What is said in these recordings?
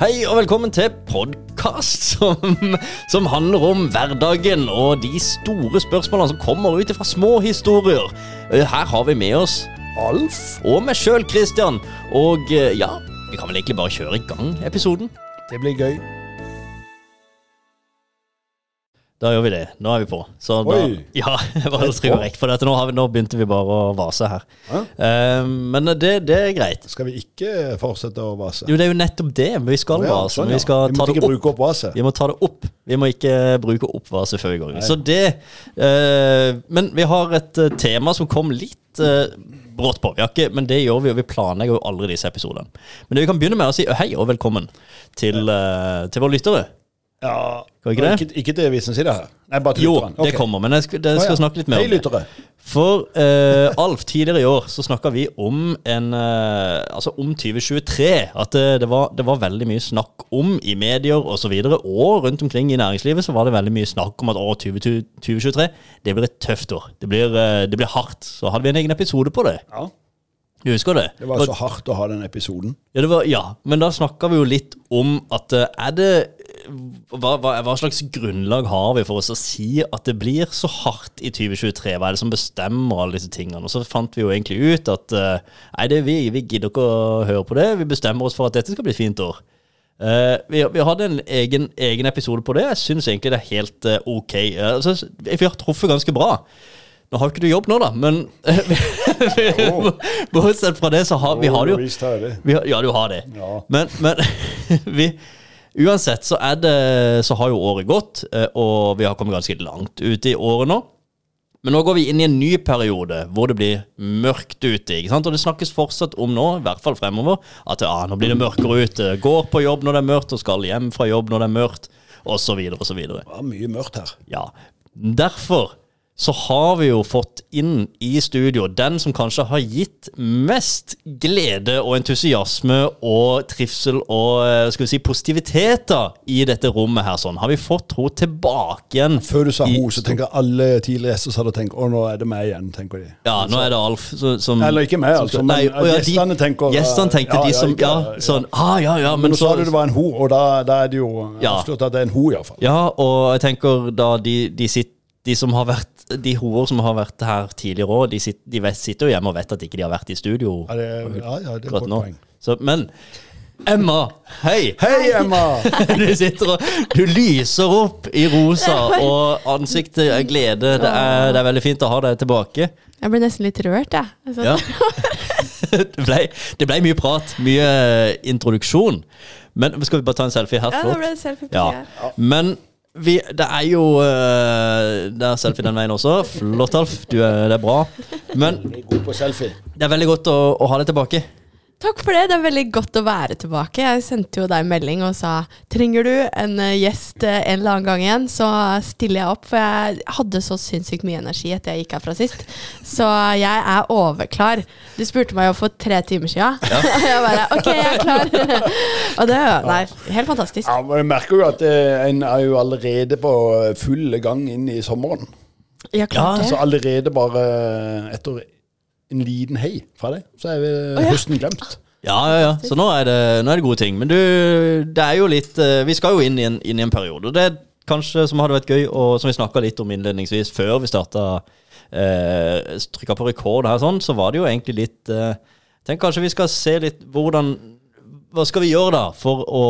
Hei og velkommen til podkast som, som handler om hverdagen og de store spørsmålene som kommer ut fra små historier. Eh, Her har vi med oss Alf og meg sjøl, Christian. Og eh, ja, vi kan vel egentlig bare kjøre i gang episoden. Det blir gøy. Da gjør vi det. Nå er vi på. Så da, Oi. ja, var det korrekt, for dette, nå, har vi, nå begynte vi bare å vase her. Ja. Eh, men det, det er greit. Skal vi ikke fortsette å vase? Jo, det er jo nettopp det. Vi skal Ja, vase. sånn, ja. Vi skal Vi ta det opp. opp vaset. Vi må ta det opp. Vi må ikke bruke opp vase før vi går i. Så det uh, Men vi har et eh, tema som kom litt uh, brått på. Ikke, men det gjør vi, og vi planlegger jo aldri disse episodene. Men det vi kan begynne med å si hei og velkommen til, uh, til våre lyttere. Ja, ikke det? Ikke, ikke til vi som det her. Nei, bare til Jo, lytteren. det kommer, men jeg skal, jeg skal ah, ja. snakke litt mer om det. For uh, Alf, tidligere i år så snakka vi om en uh, Altså om 2023. At det, det, var, det var veldig mye snakk om i medier osv. Og, så videre, og rundt omkring i næringslivet så var det veldig mye snakk om at å, 20, 2023 det blir et tøft år. Det blir, det blir hardt. Så hadde vi en egen episode på det. Ja, Du husker det? det var så hardt å ha den episoden. Ja, det var, ja. men da snakka vi jo litt om at er det hva, hva, hva slags grunnlag har vi for oss å si at det blir så hardt i 2023? Hva er det som bestemmer alle disse tingene? Og så fant vi jo egentlig ut at uh, nei, det, er vi, vi gidder ikke å høre på det. Vi bestemmer oss for at dette skal bli et fint år. Uh, vi, vi hadde en egen, egen episode på det. Jeg syns egentlig det er helt uh, ok. Altså, vi har truffet ganske bra. Nå har ikke du jobb nå, da, men bortsett fra det, så har vi har det jo vi har, ja, du har det. Ja. Men, men vi Uansett så det Så har jo året gått, eh, og vi har kommet ganske langt ut i året nå. Men nå går vi inn i en ny periode hvor det blir mørkt ute. ikke sant? Og det snakkes fortsatt om nå, i hvert fall fremover, at ja, nå blir det mørkere ute. Går på jobb når det er mørkt, og skal hjem fra jobb når det er mørkt, osv. osv. Det var mye mørkt her. Ja. Derfor så har vi jo fått inn i studio den som kanskje har gitt mest glede og entusiasme og trivsel og eh, skal vi si positiviteter i dette rommet her. sånn. Har vi fått henne tilbake igjen? Før du sa henne, ho, så tenker alle tidligere gjester som hadde tenkt å, nå er det meg igjen, tenker de. Ja, nå er det Alf så, som Eller ikke meg, altså, men Nei, å ja, gjestene tenker- Gjestene tenkte Ja, de ja, som ikke- Ja, ja. sånn Ah, ja, ja, Men men nå så sa du det var en ho, og da, da er det jo Ja. avslørt at det er en ho, iallfall. Ja, og jeg tenker da de, de, sitter, de som har vært De hoer som har vært her tidligere òg, de, sitt, de vet, sitter jo hjemme og vet at ikke de har vært i studio Ja, det, ja, ja, det er godt poeng. Så, men Emma, hei! Hei, Emma! Du sitter og Du lyser opp i rosa, og ansiktet er glede. Det er, det er veldig fint å ha deg tilbake. Jeg ble nesten litt rørt, jeg. Altså, Ja. Det ble, det ble mye prat, mye introduksjon. Men skal vi bare ta en selfie her? Ja, da ble det selfie på Ja. her. Men vi, det er jo uh, Det er selfie den veien også. Flott, Alf. Du er, det er bra. Men god på det er veldig godt å, å ha deg tilbake. Takk for det. Det er veldig godt å være tilbake. Jeg sendte jo deg en melding og sa trenger du en eh, gjest eh, en eller annen gang igjen, så stiller jeg opp. For jeg hadde så sinnssykt mye energi etter jeg gikk herfra sist. Så jeg er overklar. Du spurte meg jo for tre timer siden. jeg bare OK, jeg er klar. og det er nei, helt fantastisk. Ja, men Jeg merker jo at eh, en er jo allerede på full gang inn i sommeren. Ja, klart Så allerede bare etter en liten hei fra deg, så er vi ja. høsten glemt. Ja, ja, ja. Så nå er, det, nå er det gode ting. Men du, det er jo litt eh, Vi skal jo inn i en, inn i en periode. Og det er kanskje som hadde vært gøy, og som vi snakka litt om innledningsvis før vi starta eh, Trykka på rekord her, sånn, så var det jo egentlig litt eh, Tenk kanskje vi skal se litt hvordan hva skal vi gjøre da for å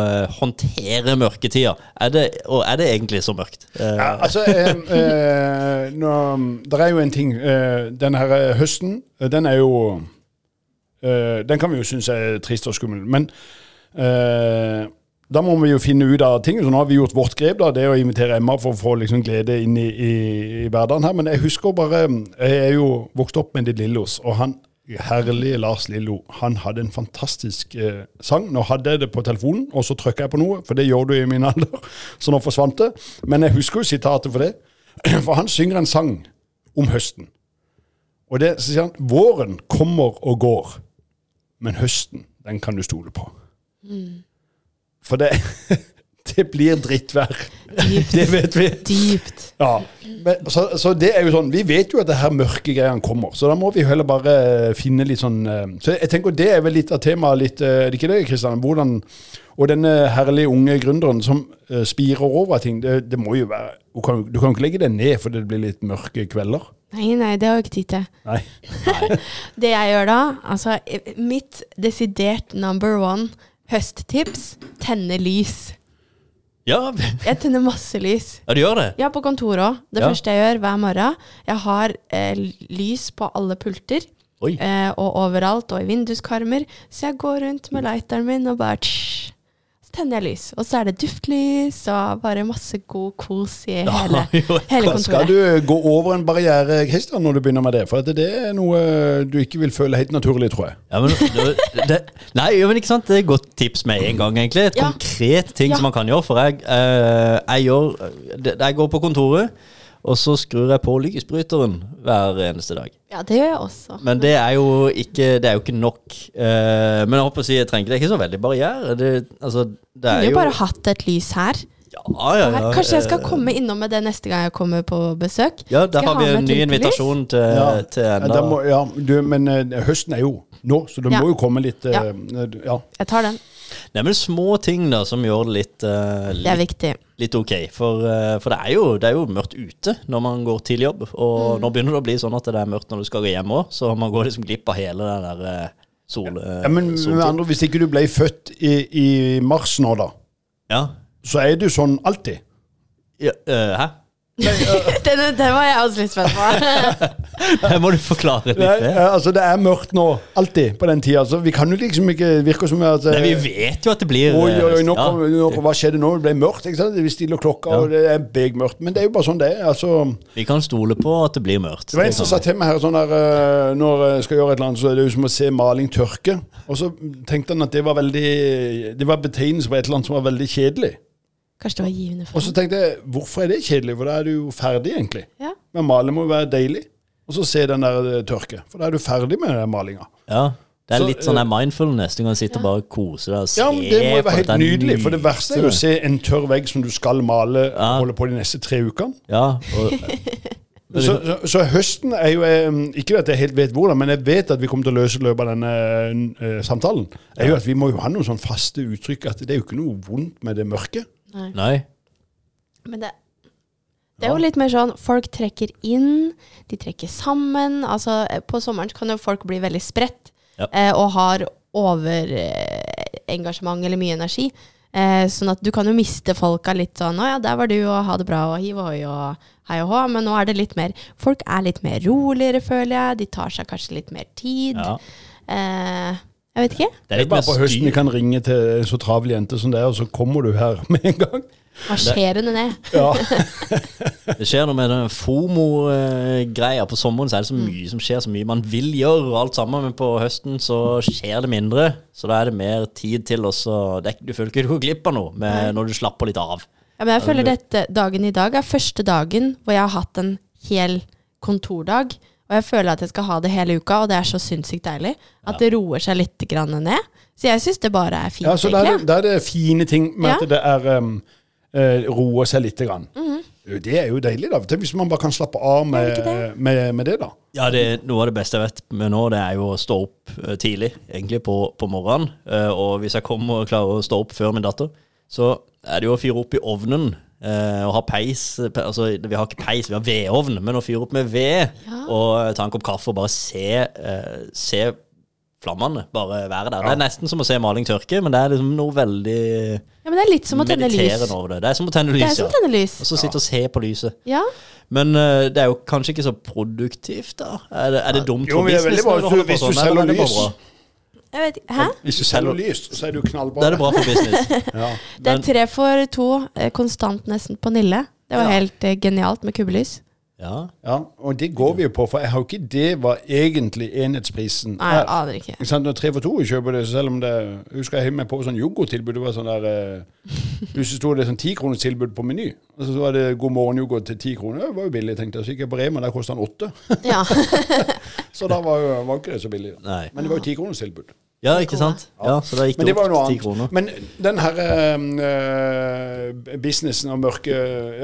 eh, håndtere mørketida? Er det, og er det egentlig så mørkt? Ja, altså, eh, eh, nå, Det er jo en ting eh, Den her eh, høsten, eh, den er jo Den kan vi jo synes er trist og skummel. Men da må vi jo finne ut av ting. Så nå har vi gjort vårt grep, da, det å invitere Emma for å få liksom glede inn i, i, i hverdagen her. Men jeg husker bare Jeg er jo vokst opp med de Lillos, og han herlige Lars Lillo, han hadde en fantastisk eh, sang. Nå hadde jeg det på telefonen, og så trykka jeg på noe, for det gjør du i min alder, så nå forsvant det. Men jeg husker jo sitatet for det, for han synger en sang om høsten. Og det så sier han våren kommer og går, men høsten, den kan du stole på. For det, det blir drittvær Dypt. Det vet vi. Dypt. Ja, men, så, så det er jo sånn Vi vet jo at det her mørke greiene kommer, så da må vi heller bare eh, finne litt sånn eh, Så jeg tenker det er vel litt av temaet litt eh, Er det ikke det, Kristian? Hvordan Og denne herlige unge gründeren som spirer over ting, det, det må jo være du kan, du kan ikke legge det ned fordi det blir litt mørke kvelder. Nei, nei, det har jeg ikke tid til. Nei. Det jeg gjør da, altså mitt desidert number one høsttips tenne lys. Ja, Jeg tenner masse lys. ja du gjør det? Ja, på kontoret òg. Det Ja. første jeg gjør hver morgen. Jeg har eh, lys på alle pulter. Eh, og overalt, og i vinduskarmer. Så jeg går rundt med lighteren min og bare Så tenner jeg lys. Og så er det duftlys og bare masse god kos i hele, hele Skal du gå over en barriere, Kristian, når du begynner med det? For at det er noe du ikke vil føle helt naturlig, tror jeg. Ja, men, det, nei, men ikke sant? Det er et godt tips med en gang, egentlig. Et Ja. konkret ting Ja. som man kan gjøre. For jeg, jeg, jeg, gjør, jeg går på kontoret, og så skrur jeg på lykkesbryteren hver eneste dag. Ja, det gjør jeg også. Men det er jo ikke, det er jo ikke nok. Uh, men jeg håper å si, jeg trenger det er ikke så veldig barriere. Det, altså, det er jo jo bare hatt et lys her. ja, ja, ja, Kanskje jeg skal eh, komme innom med det neste gang jeg kommer på besøk. Ja, der har vi ha en ny invitasjon til, Ja. til Ja, enda må, ja, du, men eh, høsten er jo nå, så det Ja. må jo komme litt Ja. ja. Jeg tar den. Nei, men små ting da som gjør det litt, eh, Det er litt, viktig. litt ok. For, uh, for det, er jo, det er jo mørkt ute når man går til jobb. Og Mm. nå begynner det å bli sånn at det er mørkt når du skal gå hjem òg, så man går liksom glipp av hele den der uh, sol... Ja, men med andre, hvis ikke du ble født i, i mars nå, da, Ja. så er du sånn alltid. ja eh, hæ? Den, den var jeg også litt spent på. Det må du forklare litt. Nei, eh, altså Det er mørkt nå, alltid, på den tida. Så vi kan jo liksom ikke virke som at Nei, vi vet jo at det blir Oi, oi, oi, nå ja. kom, nå, hva skjedde nå? Det ble mørkt. ikke sant? Vi stiller klokka, Ja. og det er begmørkt. Men det er jo bare sånn det er. altså... Vi kan stole på at det blir mørkt. Det var en som sa til meg her sånn der, Når jeg skal gjøre et eller annet, så er det jo som å se maling tørke. Og så tenkte han at det var veldig Det var betegnelse på et eller annet som var veldig kjedelig. Kanskje det var givende for Og så tenkte jeg, hvorfor er det kjedelig? For da er du jo ferdig, egentlig. Ja. Men male må jo være deilig. Og så se den der eh, tørke. For da er du ferdig med den malinga. Ja. Det er Så, litt sånn eh, der mindfulness. Du kan sitte og bare kose deg og se Ja, men Det må jo være helt nydelig. For det verste er jo å se en tørr vegg som du skal male Ja. holde på de neste tre ukene. Ja, og, Så, så, så høsten er jo eh, Ikke at jeg helt vet hvordan, men jeg vet at vi kommer til å løse løpet av denne uh, samtalen. er jo at Vi må jo ha noen sånn faste uttrykk. At det er jo ikke noe vondt med det mørke. Nei. nei. Men det, det er jo litt mer sånn folk trekker inn, de trekker sammen. Altså, eh, på sommeren kan jo folk bli veldig spredt Ja. eh, og har overengasjement eller mye energi. Eh, sånn at du kan jo miste folka litt sånn 'Å ja, der var du, og ha det bra', og hiv ohoi, og hei og hå. Men nå er det litt mer Folk er litt mer roligere, føler jeg. De tar seg kanskje litt mer tid. Ja. Eh, jeg vet ikke. Det Det er litt bare på høsten vi kan ringe til en så travel jente som det er, og så kommer du her med en gang. Marsjerende ned. Ja, Det skjer noe med den FOMO-greia. På sommeren så er det så mye som skjer, så mye man vil gjøre, og alt sammen. Men på høsten så skjer det mindre. Så da er det mer tid til å Du føler ikke du går glipp av noe med, når du slapper litt av. Ja, men jeg føler dette dagen i dag er første dagen hvor jeg har hatt en hel kontordag. Og jeg føler at jeg skal ha det hele uka, og det er så sinnssykt deilig. At det roer seg litt grann ned. Så jeg syns det bare er fint, ja så da er, det, er det fine ting med Ja. at det er um, eh, roer seg litt. Grann. Mhm. Det er jo deilig, da. Hvis man bare kan slappe av med, Er det det? med, med det, da. Ja, det, Noe av det beste jeg vet med nå, det er jo å stå opp eh, tidlig, egentlig på, på morgenen. Eh, og hvis jeg kommer og klarer å stå opp før min datter, så er det jo å fyre opp i ovnen. Eh, og ha peis eh, pe- altså Vi har ikke peis, vi har vedovn, men å fyre opp med ved Ja. og ta en kopp kaffe og bare se, uh, se flammene bare være der. Det er nesten som å se maling tørke, men det er liksom noe veldig Ja, men det er litt som å tenne lys. over det. Det er som å tenne lys, er ja. tenne lys. Og så sitte og se på lyset. Ja. Men uh, det er jo kanskje ikke så produktivt, da? Er det, er det dumt Jo, for men det er veldig bra når du holder på hvis du sånn, selger er lys. Jeg vet ikke. Hæ? Hvis du Selger lys, så er du knallbra. Da er det bra for business. Ja. Det er tre for to, eh, konstant nesten på Nille. Det var Ja. helt eh, genialt med kubbelys. Ja. ja, og det går vi jo på, for jeg har jo ikke det hva egentlig enhetsprisen Nei, jeg er. aner ikke. Ikke sant? Når tre for to kjøper det, selv om det husker jeg meg på sånn yoghurttilbud. Det var sånn der eh, Plutselig sto det sånn tikronerstilbud på Meny. Og så var det God morgen-yoghurt til ti kroner. Det var jo billig, tenkte jeg. Så gikk jeg på Rema, der kosta den åtte. Ja. Så da var jo var ikke det så billig. Nei. Men det var jo tikronerstilbud. Ja, ikke sant? Ja, Så da gikk Men det det var opp noe til ti kroner. annet. Men den her eh, businessen og mørke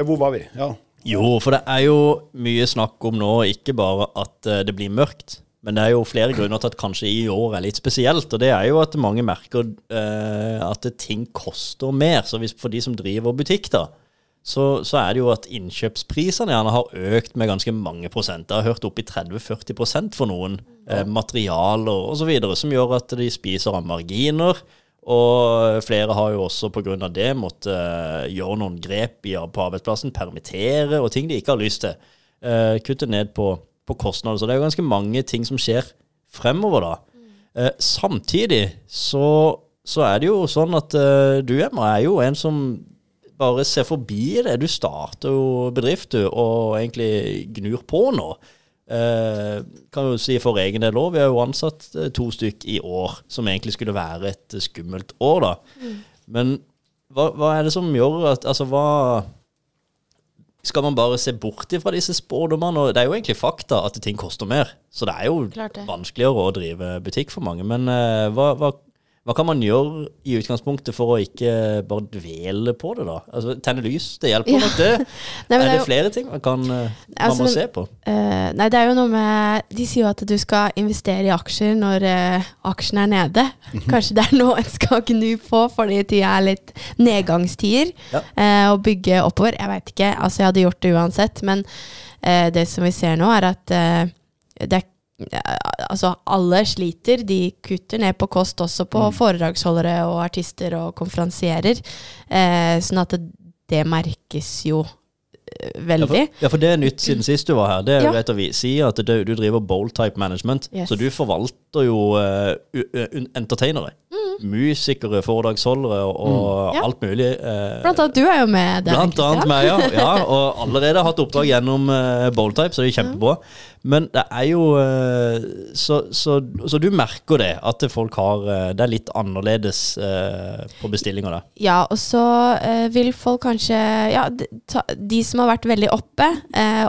Hvor var vi? Ja. Jo, for det er jo mye snakk om nå, ikke bare at eh, det blir mørkt, men det er jo flere grunner til at kanskje i år er litt spesielt. Og det er jo at mange merker eh, at ting koster mer. Så hvis, for de som driver butikk, da, så, så er det jo at innkjøpsprisene gjerne har økt med ganske mange prosent. Jeg har hørt opp i 30-40% for noen. Eh, materialer osv. som gjør at de spiser av marginer. Og flere har jo også pga. det måttet eh, gjøre noen grep på arbeidsplassen, permittere og ting de ikke har lyst til. Eh, kutte ned på, på kostnader. Så det er jo ganske mange ting som skjer fremover, da. Eh, samtidig så, så er det jo sånn at eh, du, Emma, er jo en som bare ser forbi det. Du starter jo bedrift, du, og egentlig gnur på nå. Eh, kan jo si for egen del òg. Vi har jo ansatt eh, to stykk i år, som egentlig skulle være et eh, skummelt år, da. Men hva, hva er det som gjør at Altså, hva Skal man bare se bort ifra disse spådommene? Det er jo egentlig fakta at ting koster mer. Så det er jo vanskeligere å drive butikk for mange. Men eh, hva, hva, hva kan man gjøre i utgangspunktet for å ikke bare dvele på det, da? Altså, Tenne lys, det hjelper Ja. nok, det. Nei, er det er jo- flere ting man kan altså, man må se på? Uh, nei, det er jo noe med De sier jo at du skal investere i aksjer når uh, aksjen er nede. Mhm. Kanskje det er noe en skal gnu på fordi tida er litt nedgangstider. Ja. uh, og bygge oppover. Jeg veit ikke. Altså, jeg hadde gjort det uansett. Men eh, det som vi ser nå, er at eh, det er Altså, alle sliter. De kutter ned på kost også på Mm. foredragsholdere og artister og konferansierer. Eh, sånn at det, det merkes jo veldig. Ja veldig. for, ja, for det er nytt siden sist du var her. Det er jo Ja. rett å vi sier at du, du driver bold type management. Yes. Så du forvalter jo uh, entertainere. Mm. Musikere, foredragsholdere og, Mm. Ja. alt mulig. eh, Blant annet du er jo med der. Blant annet meg, ja. ja. Og allerede hatt oppdrag gjennom uh, Boldtype, så det er kjempebra. Men det er jo eh, så, så, så du merker det, at folk har eh, Det er litt annerledes eh, på bestillinger da? Ja, og så vil folk kanskje Ja, de, som har vært veldig oppe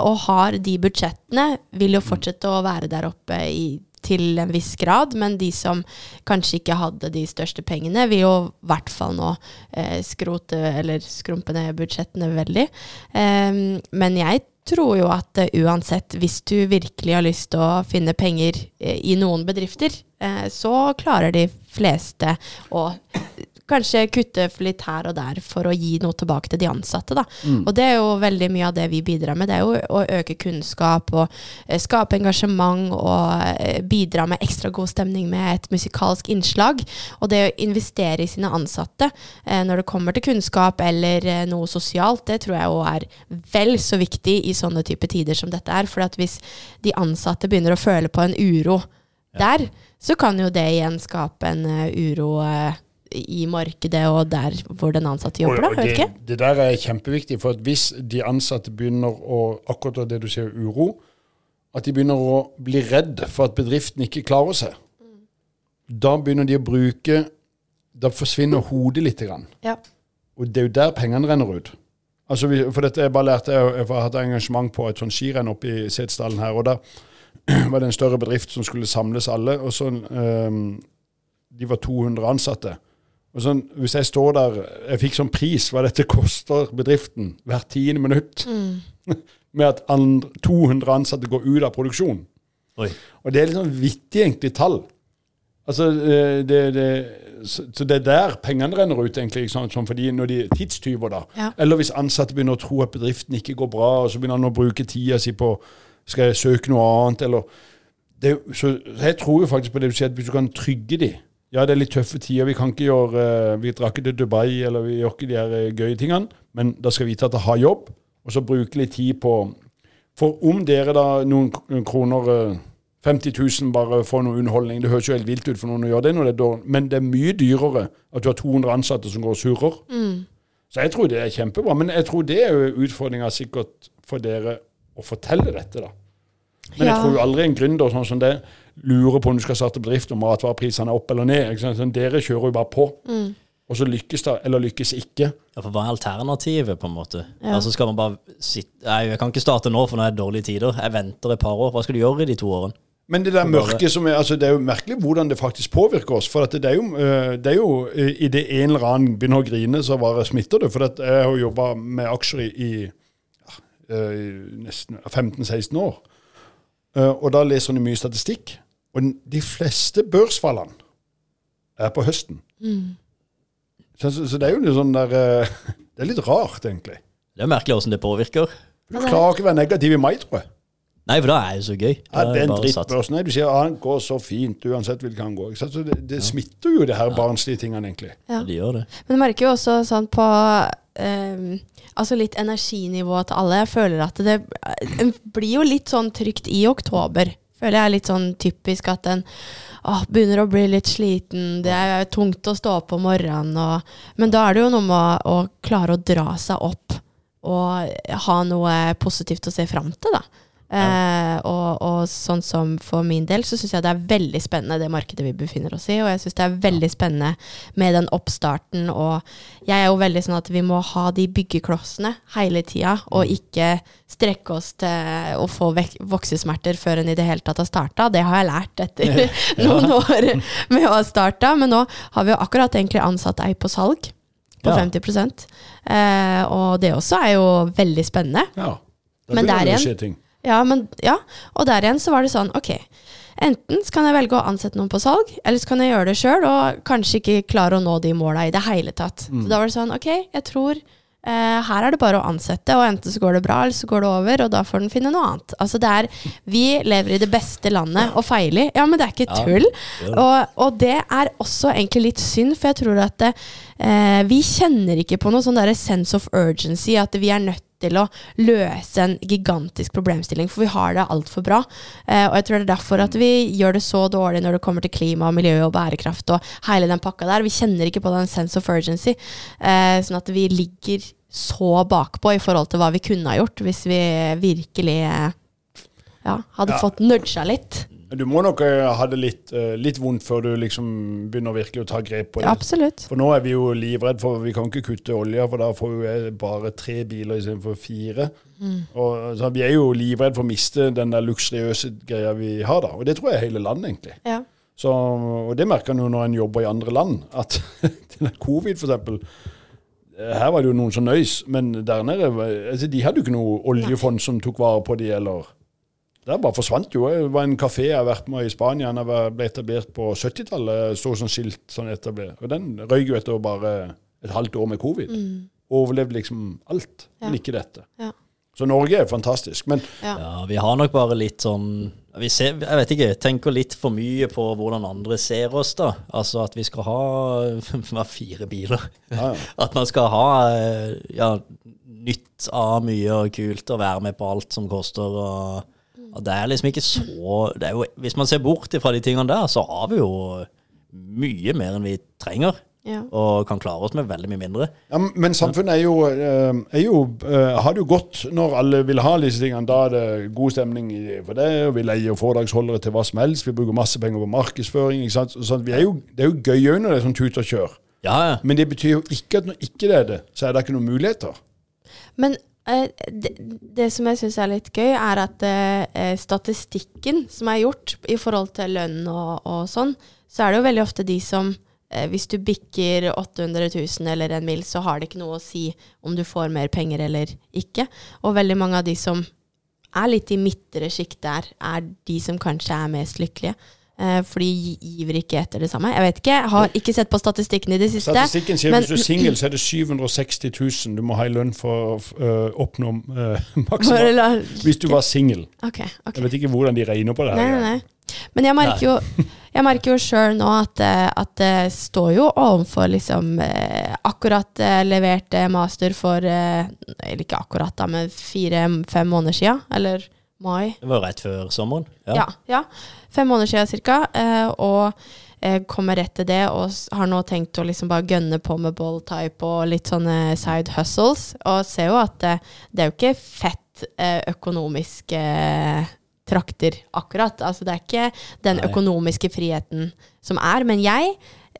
og har de budsjettene, vil jo fortsette å være der oppe i, til en viss grad, men de som kanskje ikke hadde de største pengene, vil jo i hvert fall nå eh, skrote eller skrumpe ned budsjettene veldig. Um, men jeg tror jo at eh, uansett, hvis du virkelig har lyst til å finne penger eh, i noen bedrifter, eh, så klarer de fleste å kanskje kutte litt her og der for å gi noe tilbake til de ansatte. Da. Og det er jo veldig mye av det vi bidrar med. Det er jo å øke kunnskap og eh, skape engasjement og eh, bidra med ekstra god stemning med et musikalsk innslag. Og det å investere i sine ansatte eh, når det kommer til kunnskap eller noe sosialt, det tror jeg òg er vel så viktig i sånne type tider som dette er. For at hvis de ansatte begynner å føle på en uro der, så kan jo det igjen skape en uro i markedet og der hvor den ansatte jobber. Da, Og- og vet det, ikke. det der er kjempeviktig, for at hvis de ansatte begynner å akkurat det du sier, uro, at de begynner å bli redd for at bedriften ikke klarer seg, da begynner de å bruke Da forsvinner hodet litt. Grann. Ja. Og det er jo der pengene renner ut. Altså, for dette jeg bare lærte, jeg, jeg har hatt engasjement på et sånn skirenn oppe i Setesdalen her, og da var det en større bedrift som skulle samles alle, og så um, De var 200 ansatte. Og sånn, Hvis jeg står der Jeg fikk sånn pris hva dette koster bedriften hvert tiende minutt, med at andre, 200 ansatte går ut av produksjon. Oi. Og det er litt sånn vittig egentlig tall. Altså, eh, det, det, så, så det er der pengene renner ut, egentlig. Ikke sant? Sånn fordi når de er tidstyver, da. Ja. Eller hvis ansatte begynner å tro at bedriften ikke går bra, og så begynner han å bruke tida si på skal jeg søke noe annet, eller det, så, så jeg tror jo faktisk på det du sier, at hvis du kan trygge de Ja, det er litt tøffe tider, vi kan ikke gjøre eh, Vi drar ikke til Dubai, eller vi gjør ikke de her eh, gøye tingene, men da skal vi vite at jeg har jobb, og så bruke litt tid på For om dere da noen kroner eh, 50 000 bare for noe underholdning. Det høres jo helt vilt ut for noen å gjøre det, når det er dårlig. men det er mye dyrere at du har 200 ansatte som går og surrer. Så jeg tror det er kjempebra. Men jeg tror det er jo utfordringa sikkert for dere å fortelle dette, da. Men jeg tror jo aldri en gründer sånn som det lurer på om du skal starte bedrift, om matvareprisene er opp eller ned. Ikke sant? Sånn, dere kjører jo bare på. Og så lykkes det, eller lykkes ikke. Ja, for Hva er alternativet, på en måte? Ja. Altså Skal man bare sitte Nei, jeg kan ikke starte nå, for nå er det dårlige tider. Jeg venter et par år. Hva skal du gjøre i de to årene? Men det der mørket mørke som er, altså det er jo merkelig hvordan det faktisk påvirker oss. For at det er jo, eh, det er jo eh, i det en eller annen begynner å grine, så bare smitter det. For at jeg har jo jobba med aksjer i, i ja, eh, nesten 15-16 år. Eh, Og da leser du mye statistikk. Og de fleste børsfallene er på høsten. Så, så, så det er jo litt sånn der eh, Det er litt rart, egentlig. Det er merkelig åssen det påvirker. Du klarer ikke å være negativ i mai, tror jeg. Nei, for da er det så gøy. Ja, Da det er en drittbørs. Nei, du sier ah, han går så fint uansett hvilken han går. Så det, det smitter jo, det her barnslige tingene, egentlig. Ja. De gjør det. Men du merker jo også sånn på um, Altså litt energinivået til alle. Jeg føler at det det blir jo litt sånn trygt i oktober. Føler jeg er litt sånn typisk at en åh, begynner å bli litt sliten. Det er tungt å stå opp om morgenen. Og, men da er det jo noe med å, å klare å dra seg opp og ha noe positivt å se fram til, da. Eh, og, og sånn som for min del, så syns jeg det er veldig spennende det markedet vi befinner oss i. Og jeg syns det er veldig spennende med den oppstarten. Og jeg er jo veldig sånn at vi må ha de byggeklossene hele tida, og ikke strekke oss til å få voksesmerter før en i det hele tatt har starta. Det har jeg lært etter noen år med å ha starta. Men nå har vi jo akkurat egentlig ansatt ei på salg. På Ja. 50 eh, Og det også er jo veldig spennende. Ja. Da Men der igjen-. Ja, men, ja, og der igjen så var det sånn, ok, enten så kan jeg velge å ansette noen på salg, eller så kan jeg gjøre det sjøl og kanskje ikke klare å nå de måla i det hele tatt. Så da var det sånn, ok, jeg tror eh, her er det bare å ansette, og enten så går det bra, eller så går det over, og da får den finne noe annet. Altså det er, vi lever i det beste landet og feiler. Ja, men det er ikke Ja, tull. gjør det. Og, og det er også egentlig litt synd, for jeg tror at det, eh, vi kjenner ikke på noe sånn der sense of urgency, at vi er nødt til å løse en gigantisk problemstilling, for vi har det altfor bra. Eh, og jeg tror det er derfor at vi gjør det så dårlig når det kommer til klima, miljø og bærekraft og hele den pakka der. Vi kjenner ikke på den sense of urgency, eh, sånn at vi ligger så bakpå i forhold til hva vi kunne ha gjort hvis vi virkelig eh, ja, hadde Ja. fått nudga litt. Du må nok eh, ha det litt, eh, litt vondt før du liksom begynner virkelig å ta grep på det. Ja, absolutt. For nå er vi jo livredd for Vi kan ikke kutte olja, for da får vi bare tre biler istedenfor fire. Og, så vi er jo livredd for å miste den der luksuriøse greia vi har da. Og det tror jeg hele landet, egentlig. Ja. Så, og det merker en jo når en jobber i andre land. At covid, eh, Her var det jo noen som nøys, men der nede altså, De hadde jo ikke noe oljefond som tok vare på de, eller Det bare forsvant jo. Det var en kafé jeg har vært med i Spania. Den ble etablert på 70-tallet. Sto som skilt sånn etablert. Og den røyk jo etter bare et halvt år med covid. Overlevde liksom alt, men Mm. Ikke dette. Ja. Så Norge er fantastisk. Men Ja. Ja, vi har nok bare litt sånn vi ser, Jeg vet ikke, tenker litt for mye på hvordan andre ser oss, da. Altså at vi skal ha fire biler. ja, ja. At man skal ha eh, ja, nytt av mye og kult og være med på alt som koster. og, og Det er liksom ikke så det er jo, Hvis man ser bort fra de tingene der, så har vi jo mye mer enn vi trenger. Ja. Og kan klare oss med veldig mye mindre. Ja, men samfunnet er jo, eh, er jo eh, har det jo godt når alle vil ha disse tingene. Da er det god stemning for det. og Vi leier foredragsholdere til hva som helst. Vi bruker masse penger på markedsføring. ikke sant? Så vi er jo, det er jo gøy òg når det er sånn tut og kjør. Ja, ja. Men det betyr jo ikke at når ikke det er det, så er det ikke noen muligheter. Men det, det som jeg syns er litt gøy, er at eh, statistikken som er gjort i forhold til lønn og, og sånn, så er det jo veldig ofte de som eh, Hvis du bikker 800 000 eller en mil, så har det ikke noe å si om du får mer penger eller ikke. Og veldig mange av de som er litt i midtre sjikt der, er de som kanskje er mest lykkelige. Eh, for de giver ikke etter det samme. Jeg vet ikke, jeg har ikke sett på statistikken i det siste. Statistikken sier men- hvis du er singel, så er det 760 000 du må ha i lønn for å øh, oppnå uh, maksimalt. Hvis du var singel. Okay, okay. Jeg vet ikke hvordan de regner på det her. Nei, nei, nei. Men jeg merker jo, jeg merker jo sjøl nå at, eh, at det står jo overfor liksom eh, akkurat eh, levert eh, master for eh, Eller ikke akkurat, da, men fire-fem måneder sia. Eller mai. Det var rett før sommeren. Ja. ja. Fem måneder siden ca. Eh, og jeg kommer rett til det og har nå tenkt å liksom bare gønne på med ball type og litt sånne side hustles. Og ser jo at eh, det er jo ikke fett eh, økonomiske eh, trakter akkurat. Altså det er ikke den økonomiske friheten som er. Men jeg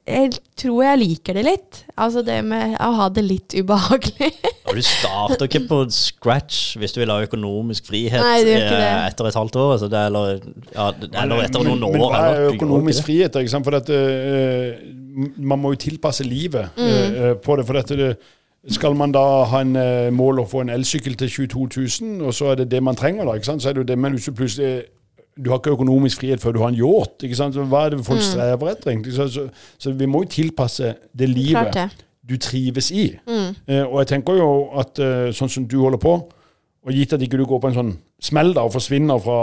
jeg tror jeg liker det litt. Altså det med å ha det litt ubehagelig. Og du starter ikke på scratch hvis du vil ha økonomisk frihet Nei, eh, det. etter et halvt år. Altså det, eller, ja, eller etter noen år. Men hva er økonomisk frihet? Ikke sant? For dette, eh, man må jo tilpasse livet Mm. eh, på det. For dette, det, skal man da ha en mål å få en elsykkel til 22 000, og så er det det man trenger, da, ikke sant? så er det jo det. Men hvis du plutselig du har ikke økonomisk frihet før du har en yacht. ikke sant? Så Hva er det folk strever etter, egentlig? Så, så, så vi må jo tilpasse det livet Mm. Det. Mm. du trives i. Eh, og jeg tenker jo at eh, sånn som du holder på, og gitt at ikke du går på en sånn smell da og forsvinner fra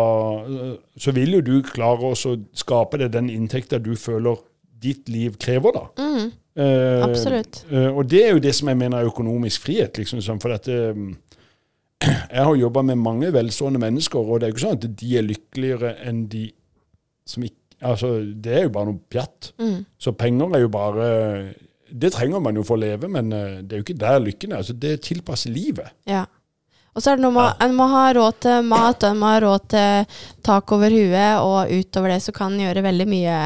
eh, Så vil jo du klare å skape deg den inntekta du føler ditt liv krever, da. Eh, Mm. Absolutt. eh, og det er jo det som jeg mener er økonomisk frihet. liksom For dette Jeg har jobba med mange velstående mennesker, og det er jo ikke sånn at de er lykkeligere enn de som ikke Altså, det er jo bare noe pjatt. Mm. Så penger er jo bare Det trenger man jo for å leve, men eh, det er jo ikke der lykken er. Altså, det tilpasser livet. Ja. Og så er det noe med En må ha råd til mat, og en må ha råd til tak over huet, og utover det så kan en gjøre veldig mye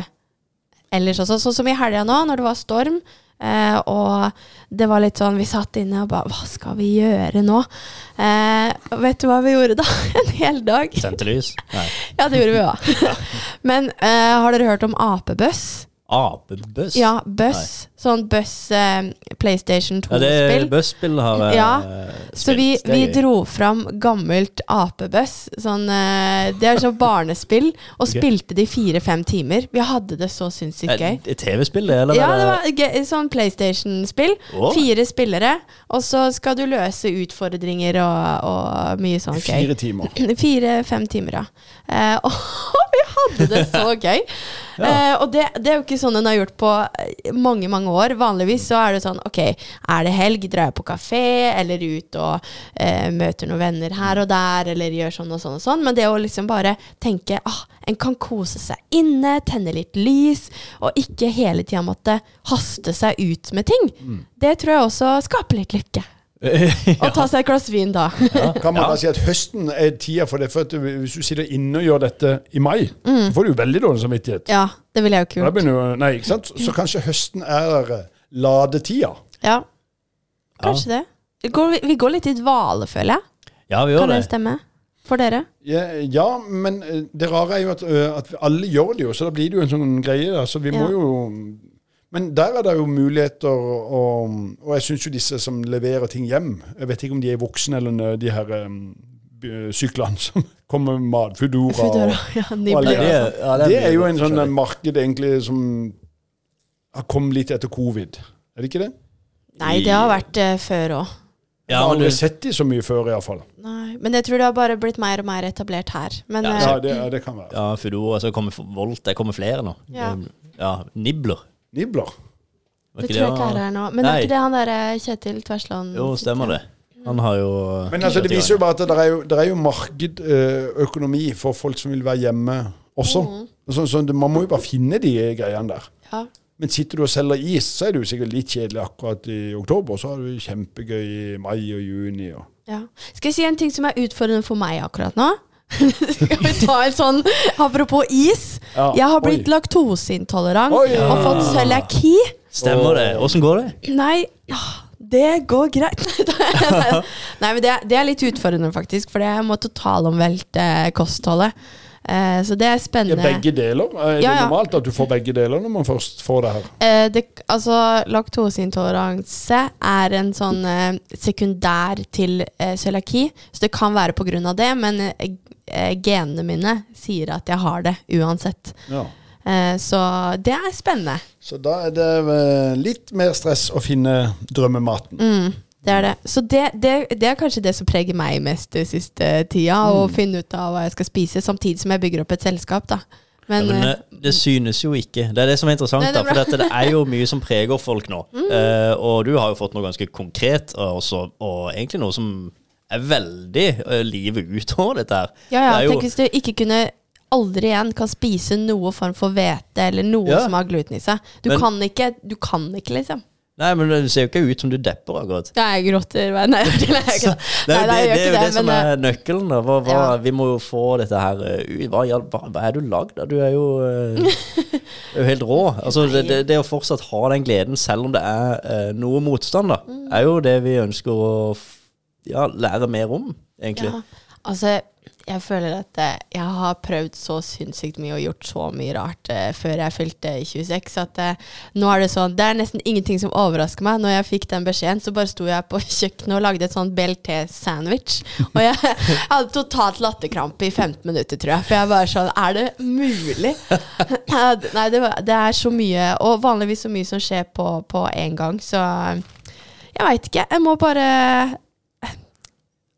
ellers også. Sånn som i helga nå, når det var storm. Eh, og det var litt sånn Vi satt inne og bare Hva skal vi gjøre nå? Eh, vet du hva vi gjorde da? En hel dag. Sendte lys? Nei. Ja, det gjorde vi òg. Men eh, har dere hørt om apebøss? Apebøss? Ja, bøss. Sånn bøss eh, PlayStation Ja, det 2-spill. Bøss-spillet har jeg Ja, spilt. Så vi, vi dro fram gammelt apebøss. Sånn, eh, det er sånn barnespill. Og okay. spilte det i fire-fem timer. Vi hadde det så sinnssykt gøy. TV-spill, det? Ja, det var sånn PlayStation-spill. Oh. Fire spillere. Og så skal du løse utfordringer og, og mye sånn gøy. Fire timer. Fire-fem timer, ja. Eh, og hadde det så gøy. Eh, og det, det er jo ikke sånn en har gjort på eh, mange, mange år. Vanligvis så er det sånn ok, er det helg, drar jeg på kafé, eller ut og eh, møter noen venner her og der, eller gjør sånn og sånn og sånn. Men det å liksom bare tenke ah, en kan kose seg inne, tenne litt lys, og ikke hele tida måtte haste seg ut med ting, det tror jeg også skaper litt lykke. Og ta seg et glass vin da. Kan man da si at høsten er tida for det? For at du- hvis du sitter inne og gjør dette i mai, så får du jo veldig dårlig samvittighet. Mm. Ja, det ville jeg jo kult. Nei, ikke sant? Så kanskje høsten er ladetida. Ja, kanskje det. Vi går, vi går litt i dvale, føler jeg. Ja, vi gjør Kan det. det stemme? For dere? Ja, ja, men eh, det rare er jo at, eh, at alle gjør det jo, så da blir det jo en sånn greie. Da. Så vi må jo Men der er det jo muligheter, og, og jeg syns jo disse som leverer ting hjem Jeg vet ikke om de er voksne eller de her um, syklene som kommer med mat. Foodora. Foodora, og- ja, og nibler. alle Det, ja, det blir er jo en sånn forskjellig. marked egentlig som har kommet litt etter covid. Er det ikke det? Nei, det har vært uh, før òg. Ja, har aldri sett de så mye før, iallfall. Men jeg tror det har bare blitt mer og mer etablert her. Men Ja, eh, Ja, det, ja, det kan være. ja, Foodora, så kommer Volt, det kommer flere nå. Ja. ja Nibler. Nibler. Det tror jeg ikke er her nå. Men er ikke det han der Kjetil Tversland Jo, stemmer det. Han har jo Men altså, det viser jo bare at det er jo, det er jo markedøkonomi for folk som vil være hjemme også. Så, så det, man må jo bare finne de greiene der. Ja. Men sitter du og selger is, så er det jo sikkert litt kjedelig akkurat i oktober. Så har du kjempegøy i mai og juni. Og. Ja. Skal jeg si en ting som er utfordrende for meg akkurat nå? Skal vi ta en sånn Apropos is. Ja, Jeg har oi. blitt laktoseintolerant Oi. og fått cøliaki. Stemmer det. Åssen går det? Nei, det går greit. Nei, men det, er- det er litt utfordrende, faktisk. For jeg må totalomvelte kostholdet. Eh, så det er Ja, spennende. begge deler. Er det Ja, ja. normalt at du får begge deler når man først får det her? Eh, det, altså, laktoseintoleranse er en sånn eh, sekundær til eh, cøliaki. Så det kan være av det, men eh, genene mine sier at jeg har det uansett. Ja. Eh, så det er spennende. Så da er det eh, litt mer stress å finne drømmematen. Mm, det er det. Så det, det, det er kanskje det som preger meg mest den siste tida. Å finne ut av hva jeg skal spise, samtidig som jeg bygger opp et selskap. da. Men, ja, men eh, det synes jo ikke. Det er det som er interessant. Nei, det da, er For dette, det er jo mye som preger folk nå. Eh, og du har jo fått noe ganske konkret, og, også, og egentlig noe som er veldig eh, livet ut over dette her. ja, ja, Det jo- tenk hvis du ikke kunne aldri igjen kan spise noe form for hvete eller noe Ja. som har gluten i seg. Du, Men- kan ikke, du kan ikke, liksom. Nei, men det ser jo ikke ut som du depper akkurat. Nei, jeg gråter hver ikke det. Det, det, det er jo det som men, eh, er nøkkelen. da hva, hva, Ja. Vi må jo få dette her eh, ut. Hva, hva, hva er du lagd av? Du er jo eh, er jo helt rå. Altså, det, å fortsatt ha den gleden, selv om det er uh, noe motstand, da, Mm. er jo det vi ønsker å f- ja, lære mer om, egentlig. Ja. Altså, jeg føler at eh, jeg har prøvd så sinnssykt mye og gjort så mye rart uh, før jeg fylte 26, at uh, nå er det sånn Det er nesten ingenting som overrasker meg. Når jeg fikk den beskjeden, så bare sto jeg på kjøkkenet og lagde et sånt BLT-sandwich. Og jeg, jeg hadde totalt latterkrampe i 15 minutter, tror jeg. For jeg bare sånn Er det mulig? Nei, det, det er så mye, og vanligvis så mye som skjer på, én gang, så jeg veit ikke. Jeg må bare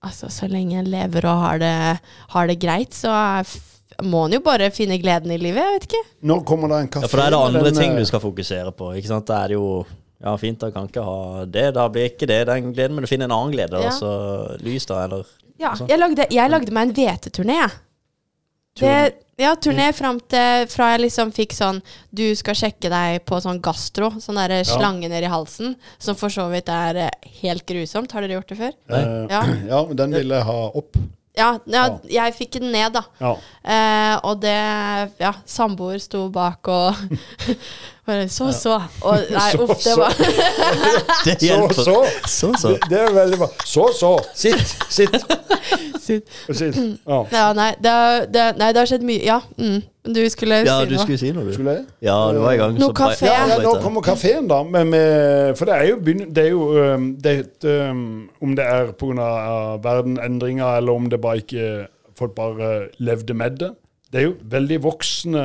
Altså, så lenge en lever og har det, har det greit, så må en jo bare finne gleden i livet. Jeg vet ikke. Nå kommer det en kafé Ja, For da er det andre den, ting du skal fokusere på. ikke sant? Da er det jo ja, fint, da kan ikke ha det. Da blir ikke det den gleden, men du finner en annen glede. Ja. Altså lys, da, eller Ja, Altså. jeg lagde, jeg lagde meg en hveteturné, jeg. Det, ja, turné fram til fra jeg liksom fikk sånn Du skal sjekke deg på sånn gastro, sånn derre slange ned i halsen, som for så vidt er eh, helt grusomt. Har dere gjort det før? Nei. Ja. ja, men den ville jeg ha opp. Ja, ja Ja. jeg fikk den ned, da. Ja. Eh, og det Ja, samboer sto bak og bare Så, så. Og nei, uff, det så. var Det Så, hjelper. så. Så, så. Det, det er veldig bra. Så, så. Sitt. Sitt. Sitt. Ja. Ja, nei, det, har- det, nei, det har skjedd mye. Ja, mm. du skulle Ja, si du noe. skulle si noe, du. Skulle jeg? Ja, du var i gang. Noe så. Ja, ja, nå kommer kafeen, da. Men med, for det er jo, begynn- det er jo øhm, det, er et, øhm, Om det er pga. verdenendringer, eller om det bare ikke folk bare levde med det. Det er jo veldig voksende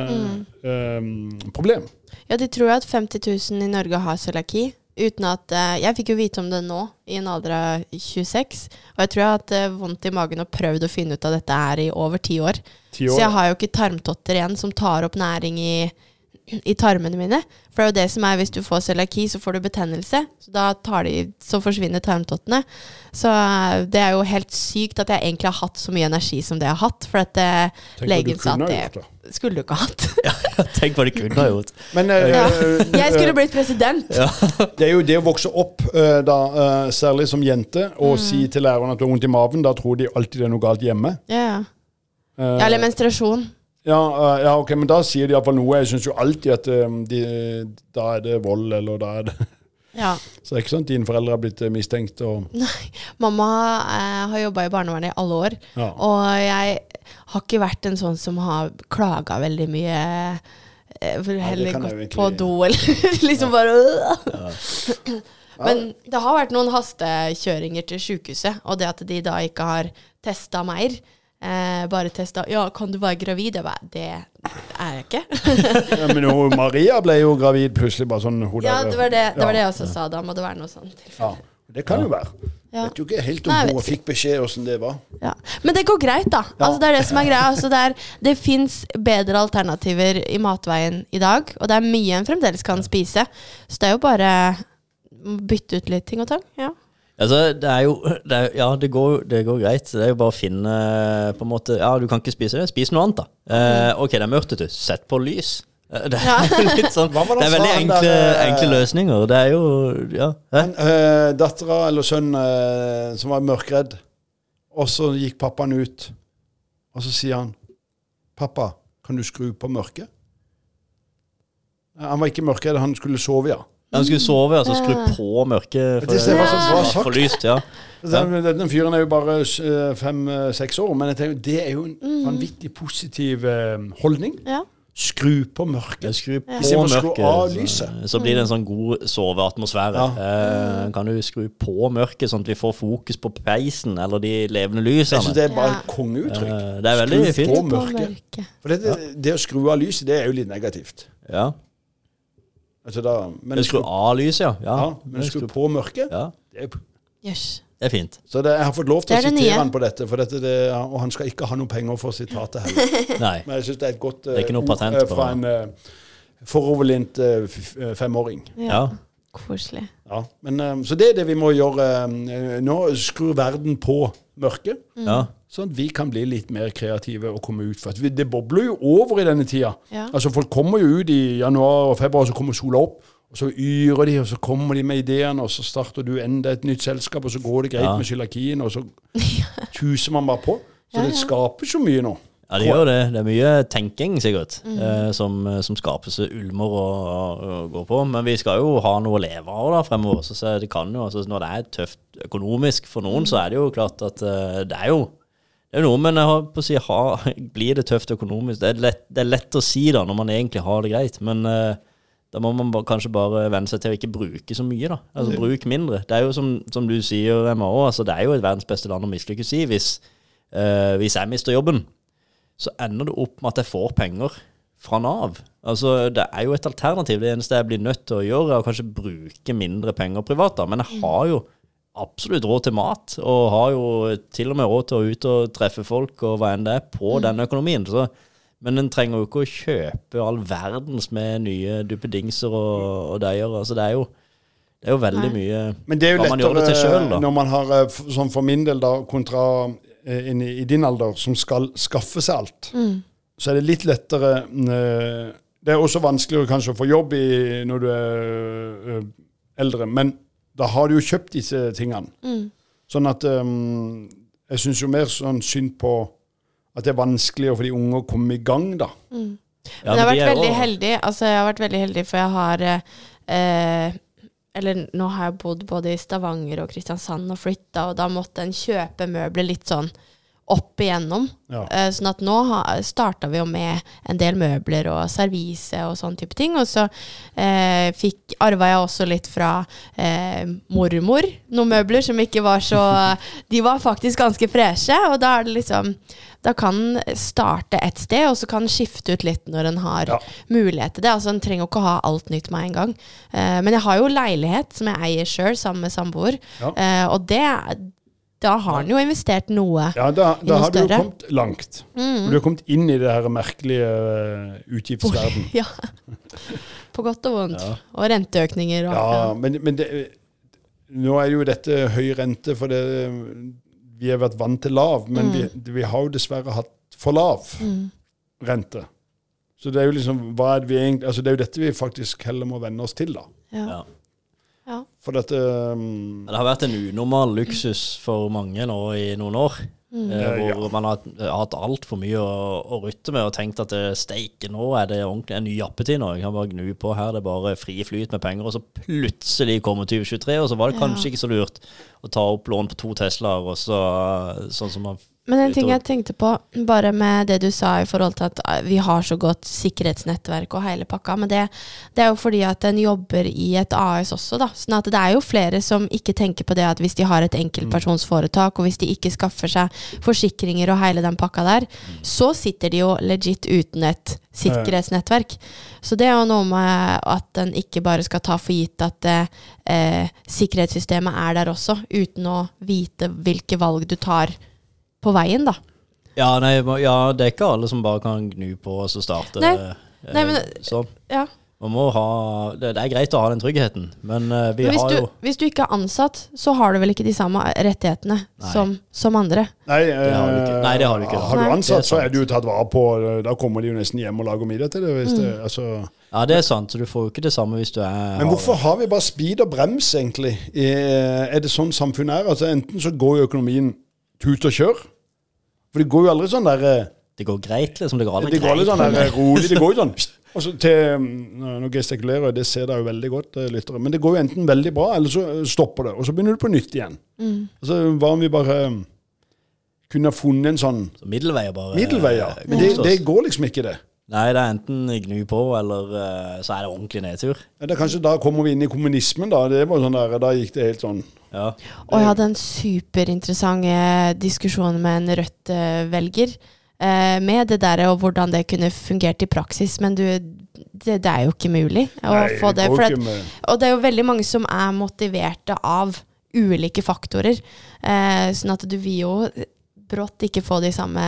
øhm, problem. Ja, de tror at 50 000 i Norge har cøliaki. Uten at eh, Jeg fikk jo vite om det nå, i en alder av 26. Og jeg tror jeg har hatt eh, vondt i magen og prøvd å finne ut av dette her i over ti år. år. Så jeg har jo ikke tarmtotter igjen som tar opp næring i, i tarmene mine. For det er jo det som er hvis du får cøliaki, så får du betennelse. Så da tar de, så forsvinner tarmtottene. Så eh, det er jo helt sykt at jeg egentlig har hatt så mye energi som det jeg har hatt. For at eh, Tenk legen sa at det skulle du ikke ha hatt. ja, Tenk hva de kunne ha gjort. Men uh, Ja. Jeg skulle blitt president. det er jo det å vokse opp, uh, da, uh, særlig som jente, og Mm. si til læreren at du har vondt i maven. Da tror de alltid det er noe galt hjemme. Ja, yeah. Ja, eller menstruasjon. Ja, øh, ja, ok, men da sier de iallfall noe. Jeg syns jo alltid at de, da er det vold, eller da er det Ja. Så det er ikke sånn at dine foreldre har blitt øh, mistenkt og Mamma eh, har jobba i barnevernet i alle år, Ja. og jeg har ikke vært en sånn som har klaga veldig mye. eh, For heller ja, gått egentlig- på do eller liksom bare øh. Men det har vært noen hastekjøringer til sjukehuset, og det at de da ikke har testa mer. Eh, bare testa Ja, kan du være gravid? Jeg bare Det er jeg ikke. Ja, men jo, Maria ble jo gravid plutselig. bare sånn hun ja, det var det, det var det jeg også sa. Da må det være noe sånt. Ja, det kan jo være. Ja. Vet jo ikke helt om Nei, hun fikk beskjed åssen det var. Ja. Men det går greit, da. Altså, det er det som er greia. Altså, det er, det fins bedre alternativer i matveien i dag, og det er mye en fremdeles kan spise. Så det er jo bare å bytte ut litt ting og tang. Ja. Altså, det er jo det er, Ja, det går, det går greit. Det er jo bare å finne på en måte Ja, du kan ikke spise det. Spis noe annet, da. Eh, ok, det er mørkt ute. Sett på lys. Eh, Det Ja. er litt sånn Hva var det Det er veldig enkle, der, eh, enkle løsninger. Det er jo Ja. Uh, dattera eller sønnen som var mørkredd, og så gikk pappaen ut, og så sier han 'Pappa, kan du skru på mørket?' Han var ikke mørkredd, han skulle sove, ja. Han skulle sove, altså skru på mørket. Det ser var så bra sagt. For lyst, ja. Den, denne fyren er jo bare fem-seks år, men jeg tenker, det er jo en vanvittig positiv eh, holdning. ja. Skru på mørket. Skru på ja. skru mørket, av så, lyset. så blir det en sånn god soveatmosfære. Eh, kan du skru på mørket, sånn at vi får fokus på peisen eller de levende lysene? Jeg synes det er bare Ja. et kongeuttrykk. Eh, det er veldig Skru fint. på På mørket. For For det, det å skru av lyset, det er jo litt negativt. Ja. Altså da, men skru av lyset, ja. ja, Ja, men skru på mørket, ja. det er yes. Det er fint. Så det, jeg har fått lov til å er sitere nye. han på dette, for dette det, og han skal ikke ha noe penger for sitatet heller. Nei. Men jeg syns det er et godt ikke noe ord patent eh, fra en uh, foroverlent uh, femåring. Ja. Koselig. Ja, men, eh, så det er det vi må gjøre eh, nå. Skru verden på mørket, ja. Sånn at vi kan bli litt mer kreative og komme ut. For at vi, det bobler jo over i denne tida. Ja. Altså Folk kommer jo ut i januar og februar, så kommer sola opp. Og så yrer de, og så kommer de med ideene, og så starter du enda et nytt selskap, og så går det greit Ja. med cøliakien, og så tuser man bare på. Så Ja, det skaper skapes jo mye nå. Ja, det gjør det. Det er mye tenking, sikkert, eh, som, som skapes ulmer og, og, går på. Men vi skal jo ha noe å leve av da fremover. Så, så det kan jo, altså, når det er tøft økonomisk for noen, så er det jo klart at eh, det er jo det er noe, men jeg har på å si, ha, blir det tøft økonomisk? Det er, lett, det er lett å si da, når man egentlig har det greit. Men uh, da må man bare, kanskje bare venne seg til å ikke bruke så mye, da. Altså bruk mindre. Det er jo som, som du sier, Emma òg, altså, det er jo et verdens beste land å mislykkes i. Hvis, uh, hvis jeg mister jobben, så ender det opp med at jeg får penger fra Nav. Altså, Det er jo et alternativ. Det eneste jeg blir nødt til å gjøre, er å kanskje bruke mindre penger privat. da. Men jeg har jo absolutt råd til mat, og har jo til og med råd til å ut og treffe folk og hva enn det er, på den økonomien. Så, men en trenger jo ikke å kjøpe all verdens med nye duppedingser og, og deier. Altså, det er jo, det er jo veldig Nei. mye Men det er jo Hva man gjør det lettere til selv, da. når man har, eh, sånn for min del, da, kontra eh, i, i din alder, som skal skaffe seg alt. Så er det litt lettere eh, Det er også vanskeligere kanskje å få jobb i, når du er eldre, men da har du jo kjøpt disse tingene. Sånn at um, Jeg syns jo mer sånn synd på at det er vanskeligere for de unge å komme i gang, da. Ja, Men jeg har vært veldig heldig. Altså, jeg har vært veldig heldig, for jeg har eh, Eller nå har jeg bodd både i Stavanger og Kristiansand og flytta, og da måtte en kjøpe møbler litt sånn opp igjennom. Ja. Eh, sånn at nå starta vi jo med en del møbler og servise og sånn type ting. Og så eh, fikk, arva jeg også litt fra eh, mormor noen møbler som ikke var så De var faktisk ganske freshe, og da er det liksom Da kan en starte et sted, og så kan en skifte ut litt når en har Ja. mulighet til det. Altså En trenger jo ikke ha alt nytt med en gang. Eh, men jeg har jo leilighet som jeg eier sjøl, sammen med samboer. Ja. Eh, og det Da har han jo investert noe. Ja, da, I da har du jo kommet langt. Mm. du har kommet inn i det her merkelige uh, utgiftsverden. Ja. På godt og vondt. Ja. Og renteøkninger og Ja, men, men det, nå er jo dette høy rente, for det, vi har vært vant til lav, men vi, vi har jo dessverre hatt for lav rente. Så det er jo liksom, hva er det vi egentlig, altså det er jo dette vi faktisk heller må venne oss til da. Ja. Ja. Ja. For dette, um, Det har vært en unormal luksus for mange nå i noen år. Mm. Eh, Ja, hvor man har har hatt altfor mye å, å rutte med og tenkt at eh, steike, nå er det ordentlig en ny jappetid nå. Jeg kan bare gnu på her, det er bare fri flyt med penger. Og så plutselig kommer 2023, og så var det kanskje Ja. ikke så lurt å ta opp lån på to Teslaer, og så sånn som man Men en ting jeg tenkte på, bare med det du sa i forhold til at eh, vi har så godt sikkerhetsnettverk og hele pakka, men det, det er jo fordi at en jobber i et AS også, da. Sånn at det er jo flere som ikke tenker på det at hvis de har et enkeltpersonsforetak, og hvis de ikke skaffer seg forsikringer og hele den pakka der, så sitter de jo legit uten et sikkerhetsnettverk. Så det er jo noe med at en ikke bare skal ta for gitt at eh, eh, sikkerhetssystemet er der også, uten å vite hvilke valg du tar på veien, da. Ja, nei, ja, det er ikke alle som bare kan gnu på og så starte Nei. eh, Nei, men- sånn. Ja. Man må ha det, det er greit å ha den tryggheten, men eh, vi Men hvis har du, jo hvis du ikke er ansatt, så har du vel ikke de samme rettighetene som, som andre? nei, har du ikke. eh, Nei, det har du ikke. Har du ansatt, er så er du jo tatt vare på, da kommer de jo nesten hjem og lager middag til det. Hvis det altså. Ja, det er sant, så du får jo ikke det samme hvis du er Men hvorfor har vi bare speed og brems, egentlig? Er det sånn samfunnet er? Altså Enten så går jo økonomien tut og kjør. For det går jo aldri sånn der eh, Det går greit, liksom. Det går aldri Det går greit. sånn der rolig. Det går jo sånn altså, så til, Nå nå gestikulerer jeg, det ser dere jo veldig godt, eh, lyttere. Men det går jo enten veldig bra, eller så eh, stopper det. Og så begynner du på nytt igjen. Altså, Hva om vi bare eh, kunne ha funnet en sånn Så middelveier bare Middelveier. Eh, Men det, det går liksom ikke, det. Nei, det er enten gnu på, eller uh, så er det ordentlig nedtur. Ja, det er kanskje Da kommer vi inn i kommunismen, da. Det var sånn der, Da gikk det helt sånn Ja. Og jeg hadde en superinteressant eh, diskusjon med en Rødt-velger. uh, med det der og hvordan det kunne fungert i praksis. Men du, det, det er jo ikke mulig å Nei, få det. ikke at, og det er jo veldig mange som er motiverte av ulike faktorer. Uh, sånn at du vil jo brått ikke få de samme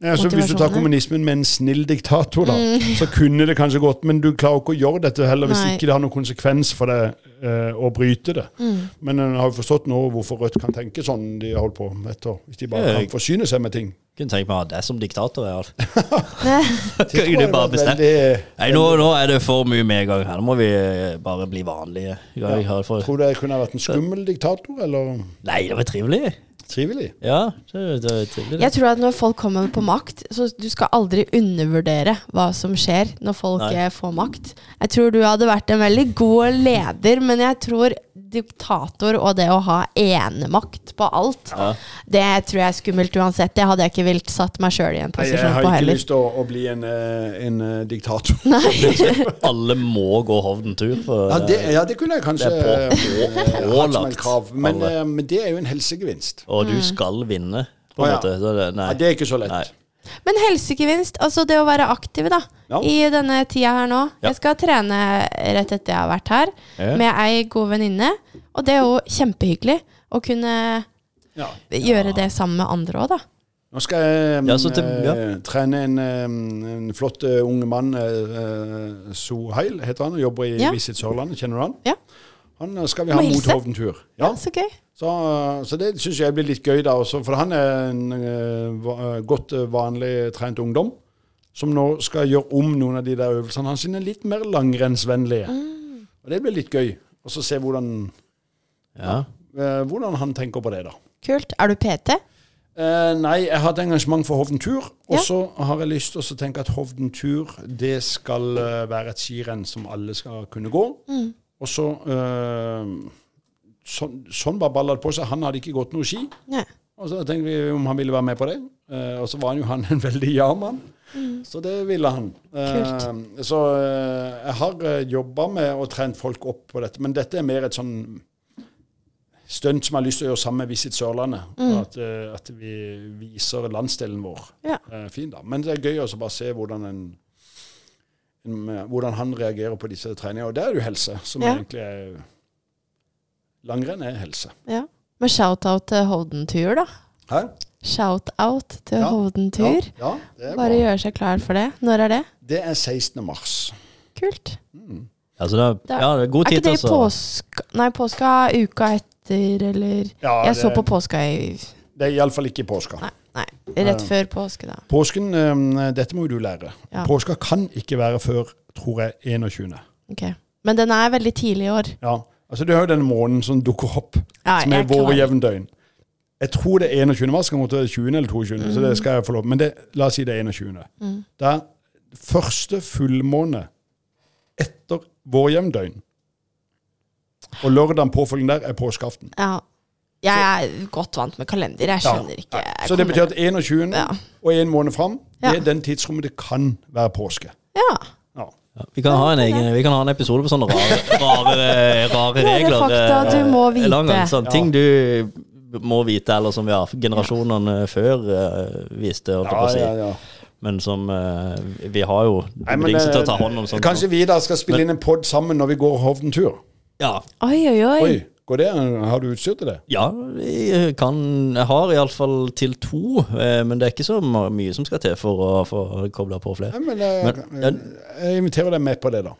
Ja, så Hvis du tar kommunismen med en snill diktator, da, så kunne det kanskje gått. Men du klarer ikke å gjøre dette heller hvis Nei. ikke det har noen konsekvens for deg eh, å bryte det. Mm. Men en har jo forstått nå hvorfor Rødt kan tenke sånn de har holdt på med etter. Hvis de bare jeg, kan forsyne seg med ting. Kunne tenkt meg å ha det som diktator. i hvert fall. Det Kunne bare bestemt. veldig- Nei, nå, nå er det for mye medgang her. Nå må vi eh, bare bli vanlige. Ja. Tror du jeg kunne vært en skummel diktator, eller? Nei, det var trivelig. Trivelig. Ja, det, det er trivelig. det. Jeg tror at når folk kommer på makt, så du skal aldri undervurdere hva som skjer når folk Nei. eh, får makt. Jeg tror du hadde vært en veldig god leder, men jeg tror diktator og det å ha enemakt på alt, Ja. det tror jeg er skummelt uansett. Det hadde jeg ikke vilt satt meg sjøl i en Nei, jeg har ikke heller. lyst til å, å bli en, eh, en eh, diktator. Alle må gå Hovden tur. Ja det, ja, det kunne jeg kanskje Det er på- eh, hatt som et krav. Men, eh, men det er jo en helsegevinst. Og Mm. du skal vinne, på en ja. måte. Så det, nei. Ja, det er ikke så lett. Nei. Men helsegevinst, altså det å være aktiv da, Ja. i denne tida her nå. Ja. Jeg skal trene rett etter jeg har vært her, Ja. med ei god venninne. Og det er jo kjempehyggelig å kunne Ja. gjøre det sammen med andre òg, da. Nå skal jeg Ja, til- eh, ja. trene en, eh, en flott unge ung mann, uh, Soheil heter han, og jobber i Ja. Visit Sørlandet. Kjenner du han? Ja. Han eh, skal vi ha mot. Hovden-tur. Ja. Så gøy. Så, eh, så det syns jeg blir litt gøy, da også, for han er en uh, godt uh, vanlig trent ungdom. Som nå skal gjøre om noen av de der øvelsene hans sine litt mer langrennsvennlige. Mm. Og det blir litt gøy. Og så se hvordan, Ja. uh, hvordan han tenker på det, da. Kult. Er du PT? Eh, nei, jeg har hatt engasjement for Hovden Tur. Og Ja. så har jeg lyst til å tenke at Hovden Tur det skal være et skirenn som alle skal kunne gå. Mm. Og så øh, sånn, sånn bare balla det på seg. Han hadde ikke gått noe ski. Nei. Og så tenkte vi om han ville være med på det. Uh, og så var han jo han en veldig ja-mann. Så det ville han. Uh, så uh, jeg har jobba med og trent folk opp på dette. Men dette er mer et sånn stunt som jeg har lyst til å gjøre sammen med Visit Sørlandet. At, eh, at vi viser landsdelen vår Ja. eh, fin, da. Men det er gøy å bare se hvordan en hvordan han reagerer på disse treningene. Og det er jo helse, som Ja. egentlig er Langrenn er helse. Ja. Men shout-out til Hovden-tur, da. Hæ? Shout-out til Ja. Hovden-tur. Ja, ja, Bare bra. gjøre seg klar for det. Når er det? Det er 16. mars. Kult. Altså, det, Det er- ja, det er god Er ikke det i påska Nei, påska uka etter, eller Ja, Jeg så på påska i Det er iallfall ikke i påska. Nei, nei rett før påske, da. Påsken, eh, dette må jo du lære. Ja. Påska kan ikke være før, tror jeg, 21. Ok. Men den er veldig tidlig i år. Ja, altså Du har jo den måneden som dukker opp, Ja, som er vår og klarer- jevn døgn. Jeg tror det er 21. mars, kan være 20. eller 22. Så det skal jeg få lov Men det, la oss si det er 21. Mm. Det er første fullmåne etter vår jevn døgn. Og lørdagen påfølgende der er påskeaften. Ja. Jeg er godt vant med kalender. Jeg skjønner ikke. Jeg Så det betyr at 21. Ja. og en måned fram, det er den tidsrommet det kan være påske. Ja. Ja. ja, vi, kan ha en egen, vi kan ha en episode på sånne rare, rare, rare regler. fakta eh, du må vite. lang vite. Sånn, Ting du må vite, eller som ja, generasjonene før viste, visste, holdt jeg på å si. ja, ja. Men som eh, Vi har jo Nei, men, til å ta eh, hånd om sånt. Kanskje vi da skal spille inn en pod sammen når vi går Hovden-tur? Ja, Oi, oi, oi. Oi, går det? Har du utstyr til det? ja jeg kan Jeg har iallfall til to, eh, men det er ikke så mye som skal til for å få kobla på flere. Nei, men, jeg, Men, jeg, jeg inviterer deg med på det, da.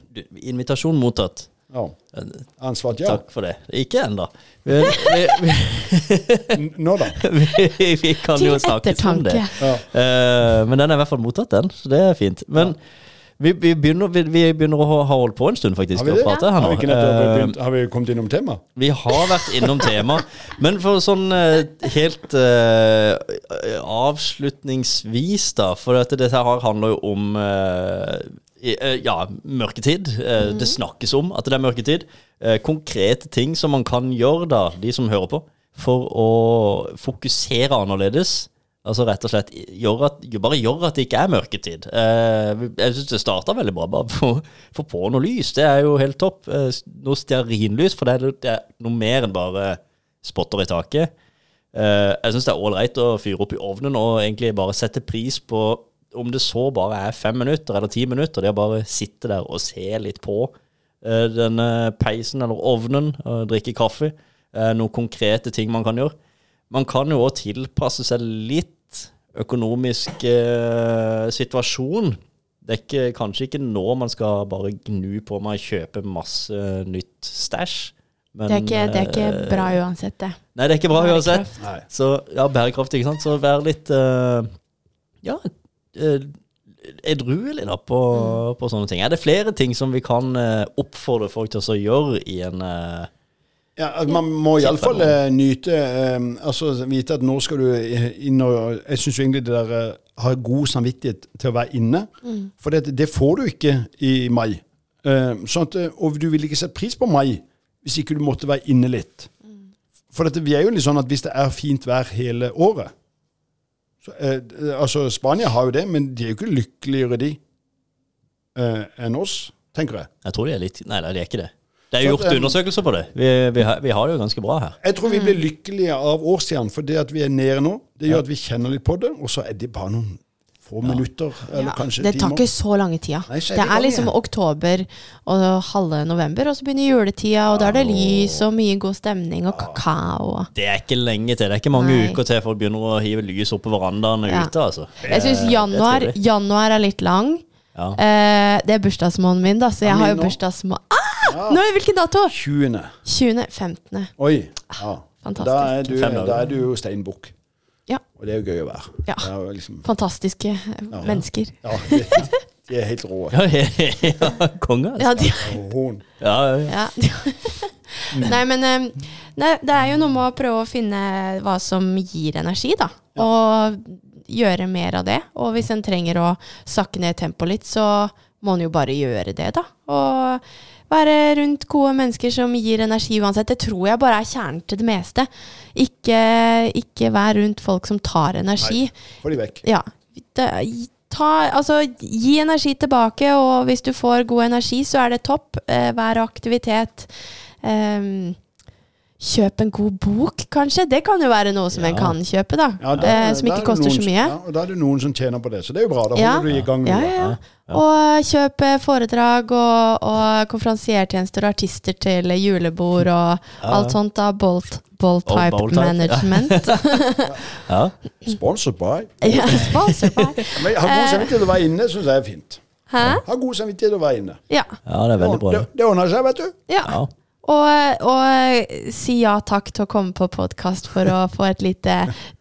Invitasjon mottatt. Ja. Eh, Ansvart ja. Takk for det. Ikke ennå. Nå, da. vi, vi kan jo snakkes om det. Ja. Uh, men den er i hvert fall mottatt, den. Så det er fint. Men vi, vi, begynner, vi, vi begynner å ha holdt på en stund, faktisk. Har vi prate her Har vi, ikke Eh, begynt, har vi kommet innom temaet? vi har vært innom tema, men for sånn eh, helt uh, avslutningsvis, da For dette, dette her handler jo om uh, ja, mørketid. Eh, Det snakkes om at det er mørketid. Konkrete ting som man kan gjøre, da, de som hører på, for å fokusere annerledes. Altså rett og slett gjør at, bare gjør at det ikke er mørketid. Eh, jeg syns det starta veldig bra. Bare få på noe lys. Det er jo helt topp. Eh, noe stearinlys, for det er, det er noe mer enn bare spotter i taket. Eh, jeg syns det er ålreit å fyre opp i ovnen og egentlig bare sette pris på om det så bare er fem minutter eller ti minutter. Det å bare sitte der og se litt på eh, denne peisen eller ovnen og drikke kaffe. Eh, noen konkrete ting man kan gjøre. Man kan jo òg tilpasse seg litt økonomisk eh, situasjon. Det er ikke, kanskje ikke nå man skal bare gnu på med å kjøpe masse nytt stæsj. men, Det er, ikke, det er ikke eh, bra uansett, det. Nei, det er ikke bra. Bærekraft. uansett. Så ja, bærekraftig, ikke sant. Så vær litt uh, Ja, uh, edruelig da på, på sånne ting. Er det flere ting som vi kan uh, oppfordre folk til å gjøre i en eh, Ja, Man må iallfall uh, nyte eh, Altså vite at nå skal du eh, inn og Jeg syns egentlig det der eh, har god samvittighet til å være inne. For det, det får du ikke i mai. Eh, sånn at, eh, og du vil ikke sette pris på mai hvis ikke du måtte være inne litt. For dette, vi er jo litt sånn at hvis det er fint vær hele året så, eh, eh, Altså Spania har jo det, men de er jo ikke lykkeligere, de, eh, enn oss, tenker jeg. Jeg tror de er litt nei, de er ikke det. Det er gjort undersøkelser på det. Vi, vi, har, vi har det jo ganske bra her. Jeg tror vi blir lykkelige av årstidene, for det at vi er nede nå, det gjør at vi kjenner litt på det, og så er det bare noen få minutter, eller Ja, kanskje det tar timer. ikke så lange tida. Nei, så er det det er liksom igjen. oktober og halve november, og så begynner juletida, og da er det lys og mye god stemning og kakao. Det er ikke lenge til. Det er ikke mange Nei. uker til folk begynner å hive lys opp på verandaene Ja. ute. altså. Jeg syns januar, januar er litt lang. Ja. Eh, det er bursdagsmåneden min, da, så jeg Ja, har jo bursdagsmåned ah! Nå er Hvilken dato? 20. 20. 15. Oi. Ja. Fantastisk. Da er, du, da er du jo steinbukk. Ja. Og det er jo gøy å være. Ja. Liksom, Fantastiske ja. mennesker. ja, de, de er helt rå. Ja, ja, konge, altså. Ja. Ja, ja. ja. nei, men eh, nei, det er jo noe med å prøve å finne hva som gir energi, da. Og gjøre mer av det. Og hvis en trenger å sakke ned tempoet litt, så må en jo bare gjøre det, da. Og være rundt gode mennesker som gir energi uansett. Det tror jeg bare er kjernen til det meste. Ikke, ikke vær rundt folk som tar energi. Få de vekk. Ja. Det, ta, altså, gi energi tilbake, og hvis du får god energi, så er det topp. Eh, vær aktivitet. Ehm, kjøp en god bok, kanskje. Det kan jo være noe som en kan kjøpe, da. Ja, det, eh, som ikke er koster noen så som- mye. Ja, og da er det noen som tjener på det, så det er jo bra. Da Ja. holder du i gang Ja, ja. Ja. Og kjøp eh, foredrag og, og konferansiertjenester og artister til julebord og alt sånt. da Bolt, bolt type bolt ja. management. ja. Sponsored by. ja, sponsor by. Men ha god samvittighet til å være inne, syns jeg er fint. Hæ? Ha god samvittighet til å være inne. Ja. ja, det er veldig bra. Det, det ordner seg, vet du. ja. Og, og si ja takk til å komme på podkast for å få et lite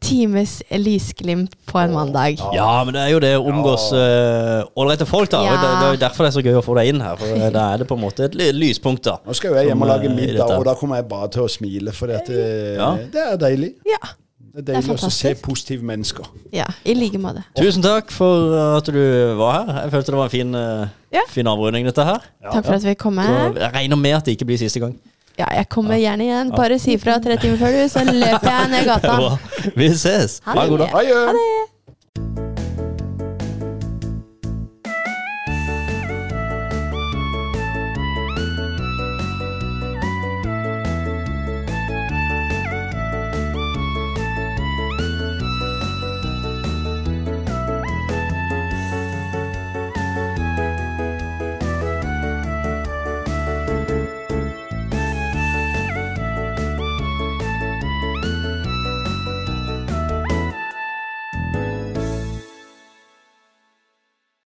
times lysglimt på en mandag. ja, men det er jo det å omgås ålreite uh, folk, da. Ja. Det, det er jo derfor det er så gøy å få deg inn her. For eh, da er det på en måte et lyspunkt, da. Nå skal jo jeg hjem og lage eh, middag, og da kommer jeg bare til å smile, for det, Ja. det er deilig. Ja. Det er deilig å se positive mennesker. ja. I like måte. Tusen takk for at du var her. Jeg følte det var en fin, eh, Ja. fin avrunding, dette her. Takk for at vi kom Så med. jeg regner med at det ikke blir siste gang. Ja, jeg kommer gjerne igjen. Bare si fra tre timer før, du, så løper jeg ned gata. Vi ses. Ha en god det. dag. Ha det!